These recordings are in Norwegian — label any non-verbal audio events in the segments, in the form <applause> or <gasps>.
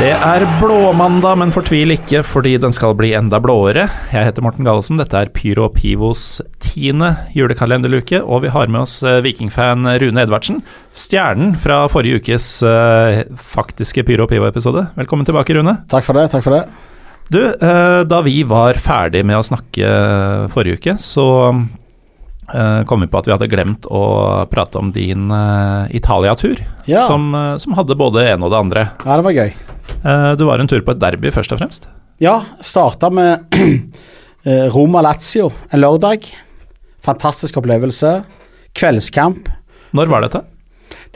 Det er blåmandag, men fortvil ikke, fordi den skal bli enda blåere. Jeg heter Morten Gallesen, dette er Pyro Pivos tiende julekalenderluke, og vi har med oss eh, vikingfan Rune Edvardsen, stjernen fra forrige ukes eh, faktiske Pyro Pivo-episode. Velkommen tilbake, Rune. Takk for det. takk for det. Du, eh, da vi var ferdig med å snakke forrige uke, så kom vi på at vi hadde glemt å prate om din Italia-tur, Ja. som, som hadde både det ene og det andre. Ja, det var gøy. Eh, Du var en tur på et derby, først og fremst. Ja, starta med <clears throat> eh, Roma-Lazio en lørdag. Fantastisk opplevelse. Kveldskamp. Når var dette?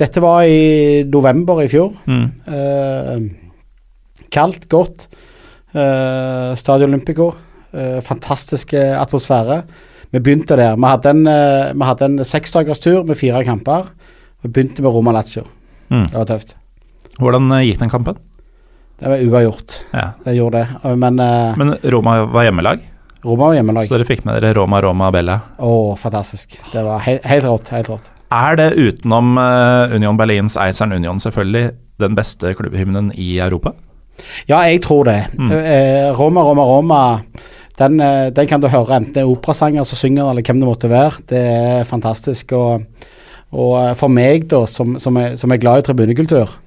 Dette var i november i fjor. Mm. Eh, kaldt, godt. Eh, Stadio Olympico. Eh, fantastisk atmosfære. Vi begynte der. Vi hadde en, eh, vi hadde en seksdagerstur med fire kamper. Vi begynte med Roma-Lazio. Mm. Det var tøft. Hvordan gikk den kampen? Det var uavgjort. Ja. Det gjorde det. Men, uh, Men Roma var hjemmelag, Roma var hjemmelag. så dere fikk med dere Roma, Roma, Bella. Å, fantastisk. Det var he helt rått. Helt rått. Er det utenom eh, Union Berlins Eiseren Union selvfølgelig den beste klubbhymnen i Europa? Ja, jeg tror det. Mm. Eh, Roma, Roma, Roma. Den, den kan du høre enten det er operasanger som synger eller hvem det måtte være. Det er fantastisk. Og, og for meg, da, som, som, er, som er glad i tribunekultur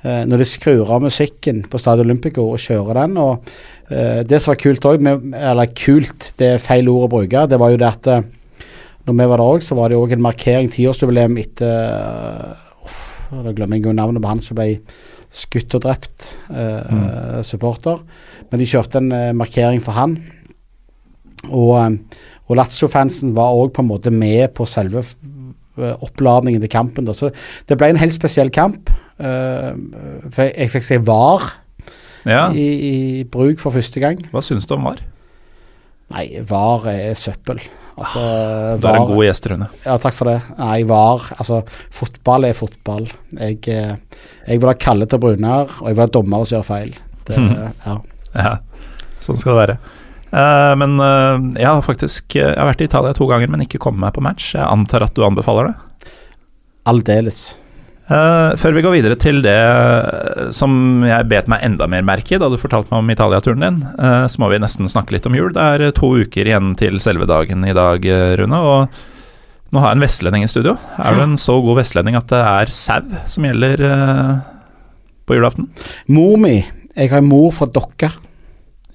Når de skrur av musikken på Stadion Olympico og kjører den og eh, Det som var kult òg, eller kult, det er feil ord å bruke, det var jo det at eh, når vi var der òg, så var det òg en markering, tiårsjubileum etter uh, Da glemmer jeg jo navnet på han som ble skutt og drept, eh, supporter. Men de kjørte en uh, markering for han. Og, eh, og Lazio-fansen var òg på en måte med på selve eh, oppladningen til kampen. Da. Så det ble en helt spesiell kamp. Eh, for jeg, jeg fikk se VAR Ja. i, i bruk for første gang. Hva syns du om VAR? Nei, VAR er søppel. Altså, Du er en god gjest, Rune. Ja, takk for det. Nei, VAR Altså, fotball er fotball. Jeg, eh, jeg vil ha kalde til Brunar, og jeg vil ha dommere som gjør feil. Det, Mhm. ja. Ja, sånn skal det være. Uh, men uh, jeg har faktisk jeg har vært i Italia to ganger, men ikke kommet meg på match. Jeg antar at du anbefaler det? Aldeles. Eh, før vi går videre til det eh, som jeg bet meg enda mer merke i da du fortalte meg om Italia-turen din, uh, så må vi nesten snakke litt om jul. Det er to uker igjen til selve dagen i dag, Rune. Og nå har jeg en vestlending i studio. Er du en så god vestlending at det er sau som gjelder uh, på julaften? Mor mi Jeg har en mor fra Dokka.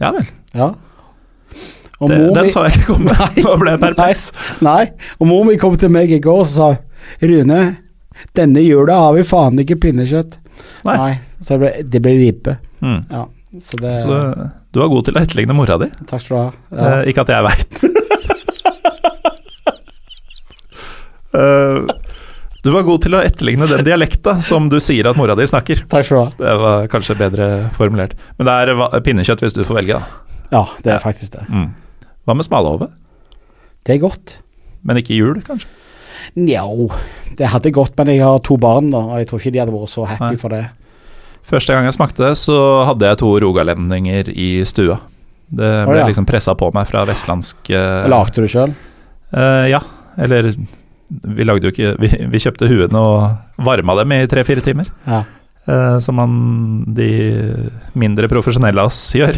Ja vel. Ja. Og Det, den mi- så jeg ikke komme. <laughs> <laughs> Nå ble jeg perpleks. Nei, og mor mi kom til meg i går og sa Rune, denne jula har vi faen ikke pinnekjøtt. Nei. så det ble, det ble ribbe. Mm. Ja, så det Så du, du var god til å etterligne mora di. Takk skal du ha. Ja. Eh, ikke at jeg veit. <laughs> du var god til å etterligne den dialekta som du sier at mora di snakker. Takk skal du ha. Det var kanskje bedre formulert. Men det er pinnekjøtt hvis du får velge, da. Ja, det er Ja. faktisk det. Mm. Hva med smalahove? Det er godt. Men ikke jul, kanskje? Nja, det hadde gått, men jeg har to barn, da, og jeg tror ikke de hadde vært så happy Nei. for det. Første gang jeg smakte det, så hadde jeg to rogalendinger i stua. Det ble oh, ja. liksom pressa på meg fra vestlandsk uh, Lagde du sjøl? Uh, Ja, eller vi lagde jo ikke Vi, vi kjøpte huene og varma dem i tre-fire timer. Ja. Uh, som man, de mindre profesjonelle av oss gjør.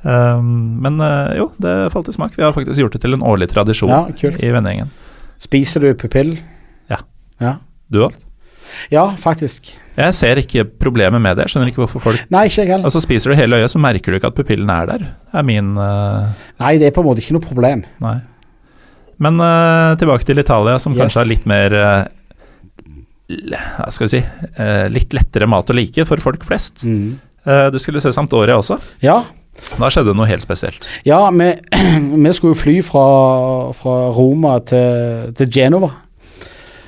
Um, <gasps> men eh, jo, det falt i smak. Vi har faktisk gjort det til en årlig tradisjon Ja, i vennegjengen. Spiser du pupill? Ja. Ja, Du òg? ja faktisk. Jeg ser ikke problemet med det. Jeg skjønner ikke hvorfor folk Nei, ikke heller. Altså Spiser du hele øyet, så merker du ikke at pupillen er der. Det er min uh... Nei, det er på en måte ikke noe problem. Nei. Men uh, tilbake til Italia, som Yes. kanskje har litt mer eh, Hva skal vi si Litt lettere mat å like for folk flest. Mm. Du skulle se Sampdoria også. Ja, Da skjedde det noe helt spesielt. ja vi, <clears throat> vi skulle fly fra, fra Roma til, til Genova.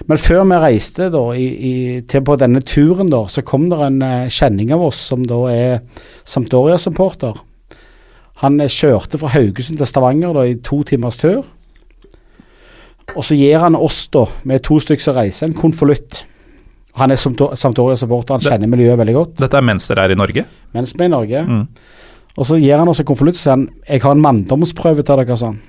Men før vi reiste da, i, i, til på denne turen, da, så kom det en eh, kjenning av oss som da er Sampdoria-supporter. Han eh, kjørte fra Haugesund til Stavanger da, i to timers tur. Og så gir han oss, da, med to stykker som reiser, en konvolutt. Han er Sampdo- Sampdoria-supporter, han kjenner miljøet veldig godt. Dette er mens dere er i Norge. Mens vi er i Norge. Mm. Og så gir han oss en konvolutt og sier han, jeg har en manndomsprøve til dere, sa han.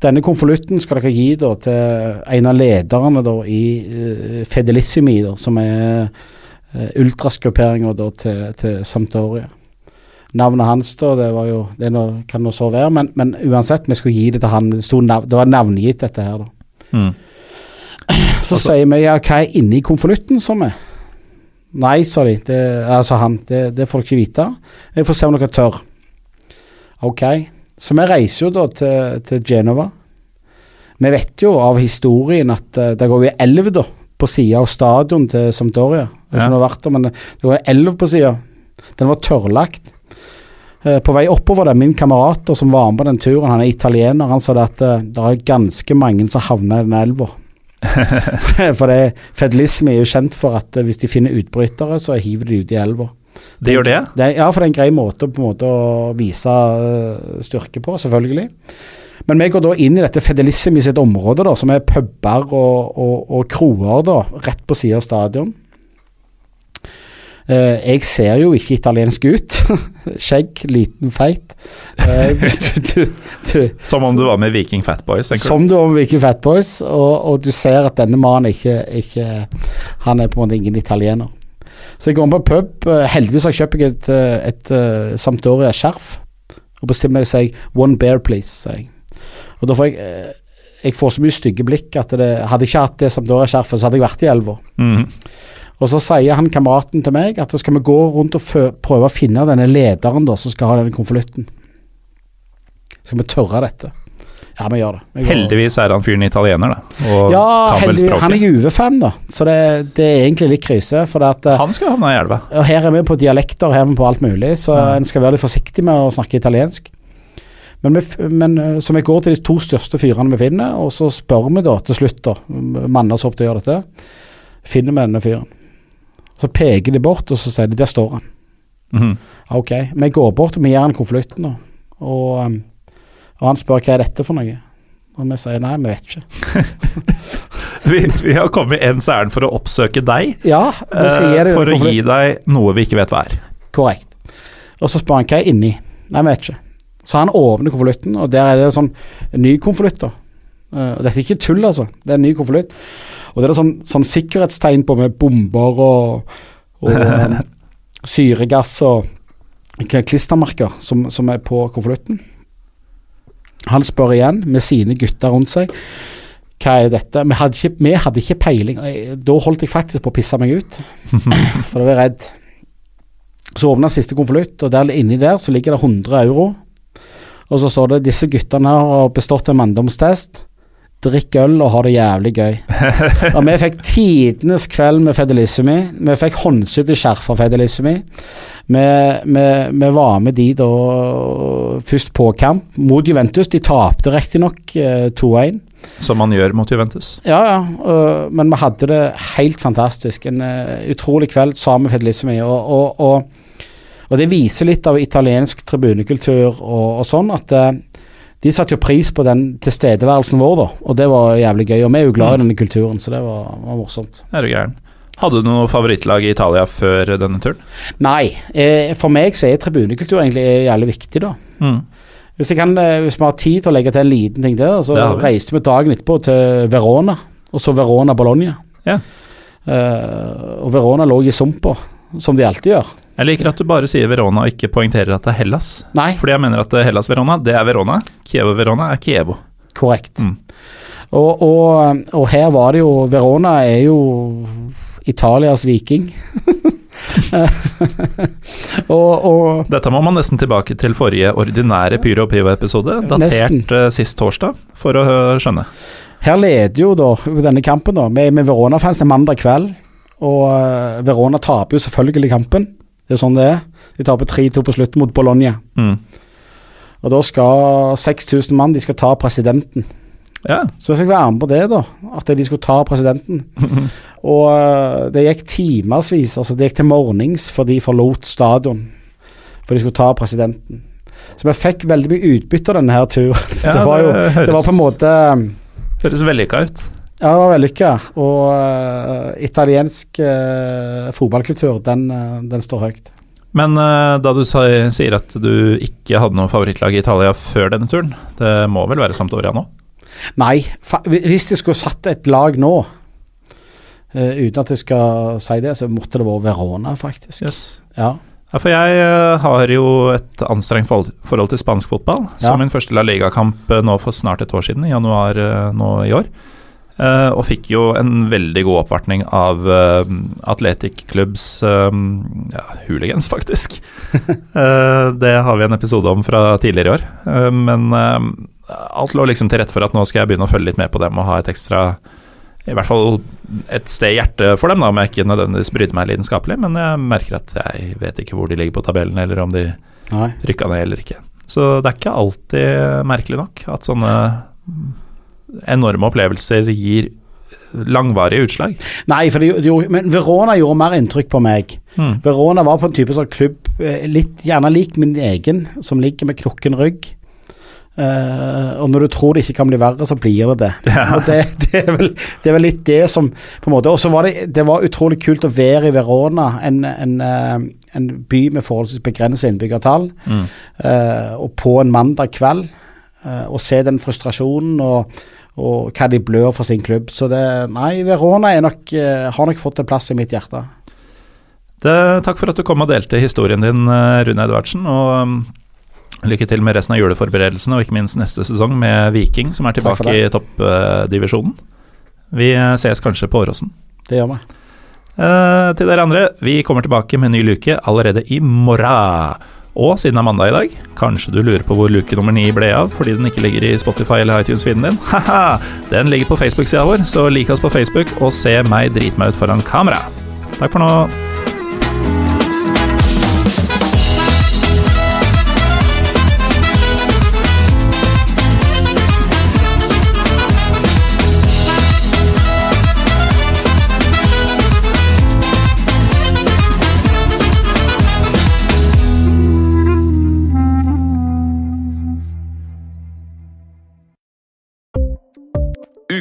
Denne konvolutten skal dere gi da, til en av lederne da, i uh, Fedelissimi, da, som er uh, ultraskuperinga til, til Sampdoria. Navnet hans da, det var jo Det noe, kan nå så være, men, men uansett, vi skulle gi det til han. Det, nav, det var navngitt, dette her. da. Mm. Så sier vi ja, hva er inni konvolutten som er? Nei, sa de. Det, altså han, det, det får dere ikke vite. Jeg får se om dere tør. Ok. Så vi reiser jo da til, til Genova. Vi vet jo av historien at uh, det går jo elv da, på sida av stadion til Sampdoria. Jeg Ja. det vært men det går elv på sida. Den var tørrlagt. Uh, På vei oppover der, min kamerat som var med på den turen, han er italiener, han sa det at uh, det er ganske mange som havner i den elva. <laughs> for det, fedelisme er jo kjent for at eh, hvis de finner utbrytere, så hiver de ut i elva. De gjør det? Det, ja, for det er en grei måte, på en måte å vise eh, styrke på, selvfølgelig. Men vi går da inn i dette Fedelissimi sitt område, da, som er puber og, og, og kroer, da, rett på siden av stadion. Eh, jeg ser jo ikke italiensk ut. <laughs> Skjegg, liten, feit. Eh, <laughs> du, du, du, Som om du var med Viking tenker du? som du var med Viking Fatboys, og, og du ser at denne mannen ikke, ikke Han er på en måte ingen italiener. Så jeg går inn på pub. eh, Heldigvis har jeg kjøpt meg et, et, et, Sampdoria-skjerf. Og bestemmer sier 'one bear, please', sier jeg. Og da får jeg Jeg får så mye stygge blikk at det, hadde jeg ikke hatt det Sampdoria-skjerfet, så hadde jeg vært i elva. Mhm. Og så sier han kameraten til meg at da skal vi gå rundt og prøve å finne denne lederen da som skal ha denne konvolutten. Skal vi tørre dette? Ja, vi gjør det. Vi Heldigvis er han fyren italiener, da. Og Ja, heldigvis. Han er. Juve-fan, da. Så det, det er egentlig litt krise. At, eh, Han skal havne i elva. og her er vi på dialekter, her er vi på alt mulig, så Ja. en skal være litt forsiktig med å snakke italiensk. Men, vi, men eh, Så vi går til de to største fyrene vi finner, og så spør vi da til slutt, da, manner oss opp til å gjøre dette, finner vi denne fyren. Så peker de bort, og så sier de 'der står han'. Mhm. Ok. Vi går bort, og vi gir han konvolutten, da. Og, um, og han spør hva er dette for noe. Og vi sier nei, vi vet ikke. <laughs> vi, vi har kommet ens ærend for å oppsøke deg, Ja, eh, deg for å gi deg noe vi ikke vet hva er. Korrekt. Og så spør han hva er inni. Nei, vi vet ikke. Så han åpner konvolutten, og der er det sånn ny konvolutt. da. Eh, dette er ikke tull, altså. Det er en ny konvolutt. Og det er sånn, sånn sikkerhetstegn på med bomber og, og em, <laughs> syregass og klistremerker som, som er på konvolutten. Han spør igjen, med sine gutter rundt seg, hva er dette? Vi hadde ikke, vi hadde ikke peiling. Da holdt jeg faktisk på å pisse meg ut, <laughs> for da var jeg redd. Så åpna siste konvolutt, og der inni der så ligger det 100 euro. Og så står det disse guttene har bestått en manndomstest. Drikk øl og ha det jævlig gøy. <laughs> og vi fikk tidenes kveld med Fedelissimi. Vi fikk håndsydde skjerf av Fedelissimi. Vi, vi, vi var med de da først på kamp mot Juventus. De tapte riktignok eh, 2-1. Som man gjør mot Juventus. Ja, ja, men vi hadde det helt fantastisk. En øh, utrolig kveld sammen med Fedelissimi. Og, og, og, og det viser litt av italiensk tribunekultur og, sånn, at øh, de satte jo pris på den tilstedeværelsen vår, da. Og det var jævlig gøy. Og vi er jo glad i denne kulturen, så det var, var morsomt. Er du gæren. Hadde du noe favorittlag i Italia før denne turen? Nei, eh, for meg så er tribunekultur egentlig jævlig viktig, da. Mm. Hvis, kan, eh, hvis vi har tid til å legge til en liten ting der, så reiste vi dagen etterpå til Verona, og så Verona Bologna. Ja. Eh, og Verona lå i sumpa, som de alltid gjør. Jeg liker at du bare sier Verona og ikke poengterer at det er Hellas. Nei, Fordi jeg mener at Hellas Verona, det er Verona. Kievo Verona er Kievo. korrekt. Mm. Og, og, og her var det jo Verona er jo Italias viking. <laughs> og, Dette må man nesten tilbake til forrige ordinære Pyro og Pivo-episode, datert Nesten. eh, sist torsdag, for å eh, skjønne. her leder jo da denne kampen da med, med Verona-fans en mandag kveld. Og eh, Verona taper jo selvfølgelig kampen. Det er sånn det er. De taper 3-2 på slutten mot Bologna. Mm. Og da skal 6000 mann de skal ta presidenten. Ja. Så jeg fikk være med på det, da. At de skulle ta presidenten. <laughs> Og eh, det gikk timersvis. Altså det gikk til morgens før de forlot stadion. For de skulle ta presidenten. Så vi fikk veldig mye utbytte av denne her turen. <laughs> Ja, det, var jo, det høres- det var på en måte Høres vellykka ut. Ja, det var vellykka. Og uh, italiensk uh, fotballkultur, den, uh, den står høyt. Men da du sa, sier at du ikke hadde noe favorittlag i Italia før denne turen, det må vel være Sampdoria nå? Nei, hvis de skulle satt et lag nå, uten at jeg skal si det, så måtte det vært Verona, faktisk. Yes. Ja. Ja, for jeg har jo et anstrengt forhold, til spansk fotball. Som Ja. min første La Liga-kamp nå for snart et år siden, i januar nå i år. Eh, og fikk jo en veldig god oppvartning av uh, Atletic Clubs eh, ja, hooligans, faktisk. <laughs> Eh, det har vi en episode om fra tidligere i år. Eh, men eh, alt lå liksom til rette for at nå skal jeg begynne å følge litt med på dem og ha et ekstra i hvert fall et sted i hjertet for dem, da, om jeg ikke nødvendigvis brydde meg lidenskapelig. Men jeg merker at jeg vet ikke hvor de ligger på tabellen, eller om de Nei. rykka ned eller ikke. Så det er ikke alltid merkelig nok at sånne enorme opplevelser gir langvarige utslag. Nei, for det, gjorde- men Verona gjorde mer inntrykk på meg. Mm. Verona var på en type sånn klubb, eh, litt gjerne lik min egen, som ligger med krukken rygg. Uh, og når du tror det ikke kan bli verre, så blir det det. <laughs> Ja. Det, det, er vel, det er vel litt det som på en måte Og så var det, det var utrolig kult å være i Verona, en, en, uh, en by med forholdsvis begrenset innbyggertall, Mm. uh, og på en mandag kveld, og se den frustrasjonen og, og hva de blør for sin klubb. Så det Nei, Verona er nok, eh, har nok fått en plass i mitt hjerte. Det, takk for at du kom og delte historien din, eh, Rune Edvardsen. Og um, lykke til med resten av juleforberedelsene, og ikke minst neste sesong med Viking, som er tilbake i toppdivisjonen. Vi eh, ses kanskje på Åråsen. Det gjør vi. Eh, til dere andre, vi kommer tilbake med en ny luke allerede i morgen. Og siden det er mandag i dag, kanskje du lurer på hvor luke nummer ni ble av fordi den ikke ligger i Spotify eller iTunes-feeden din? <laughs> Haha! Den ligger på Facebook-sida vår, så lik oss på Facebook og se meg drite meg ut foran kamera. Takk for nå.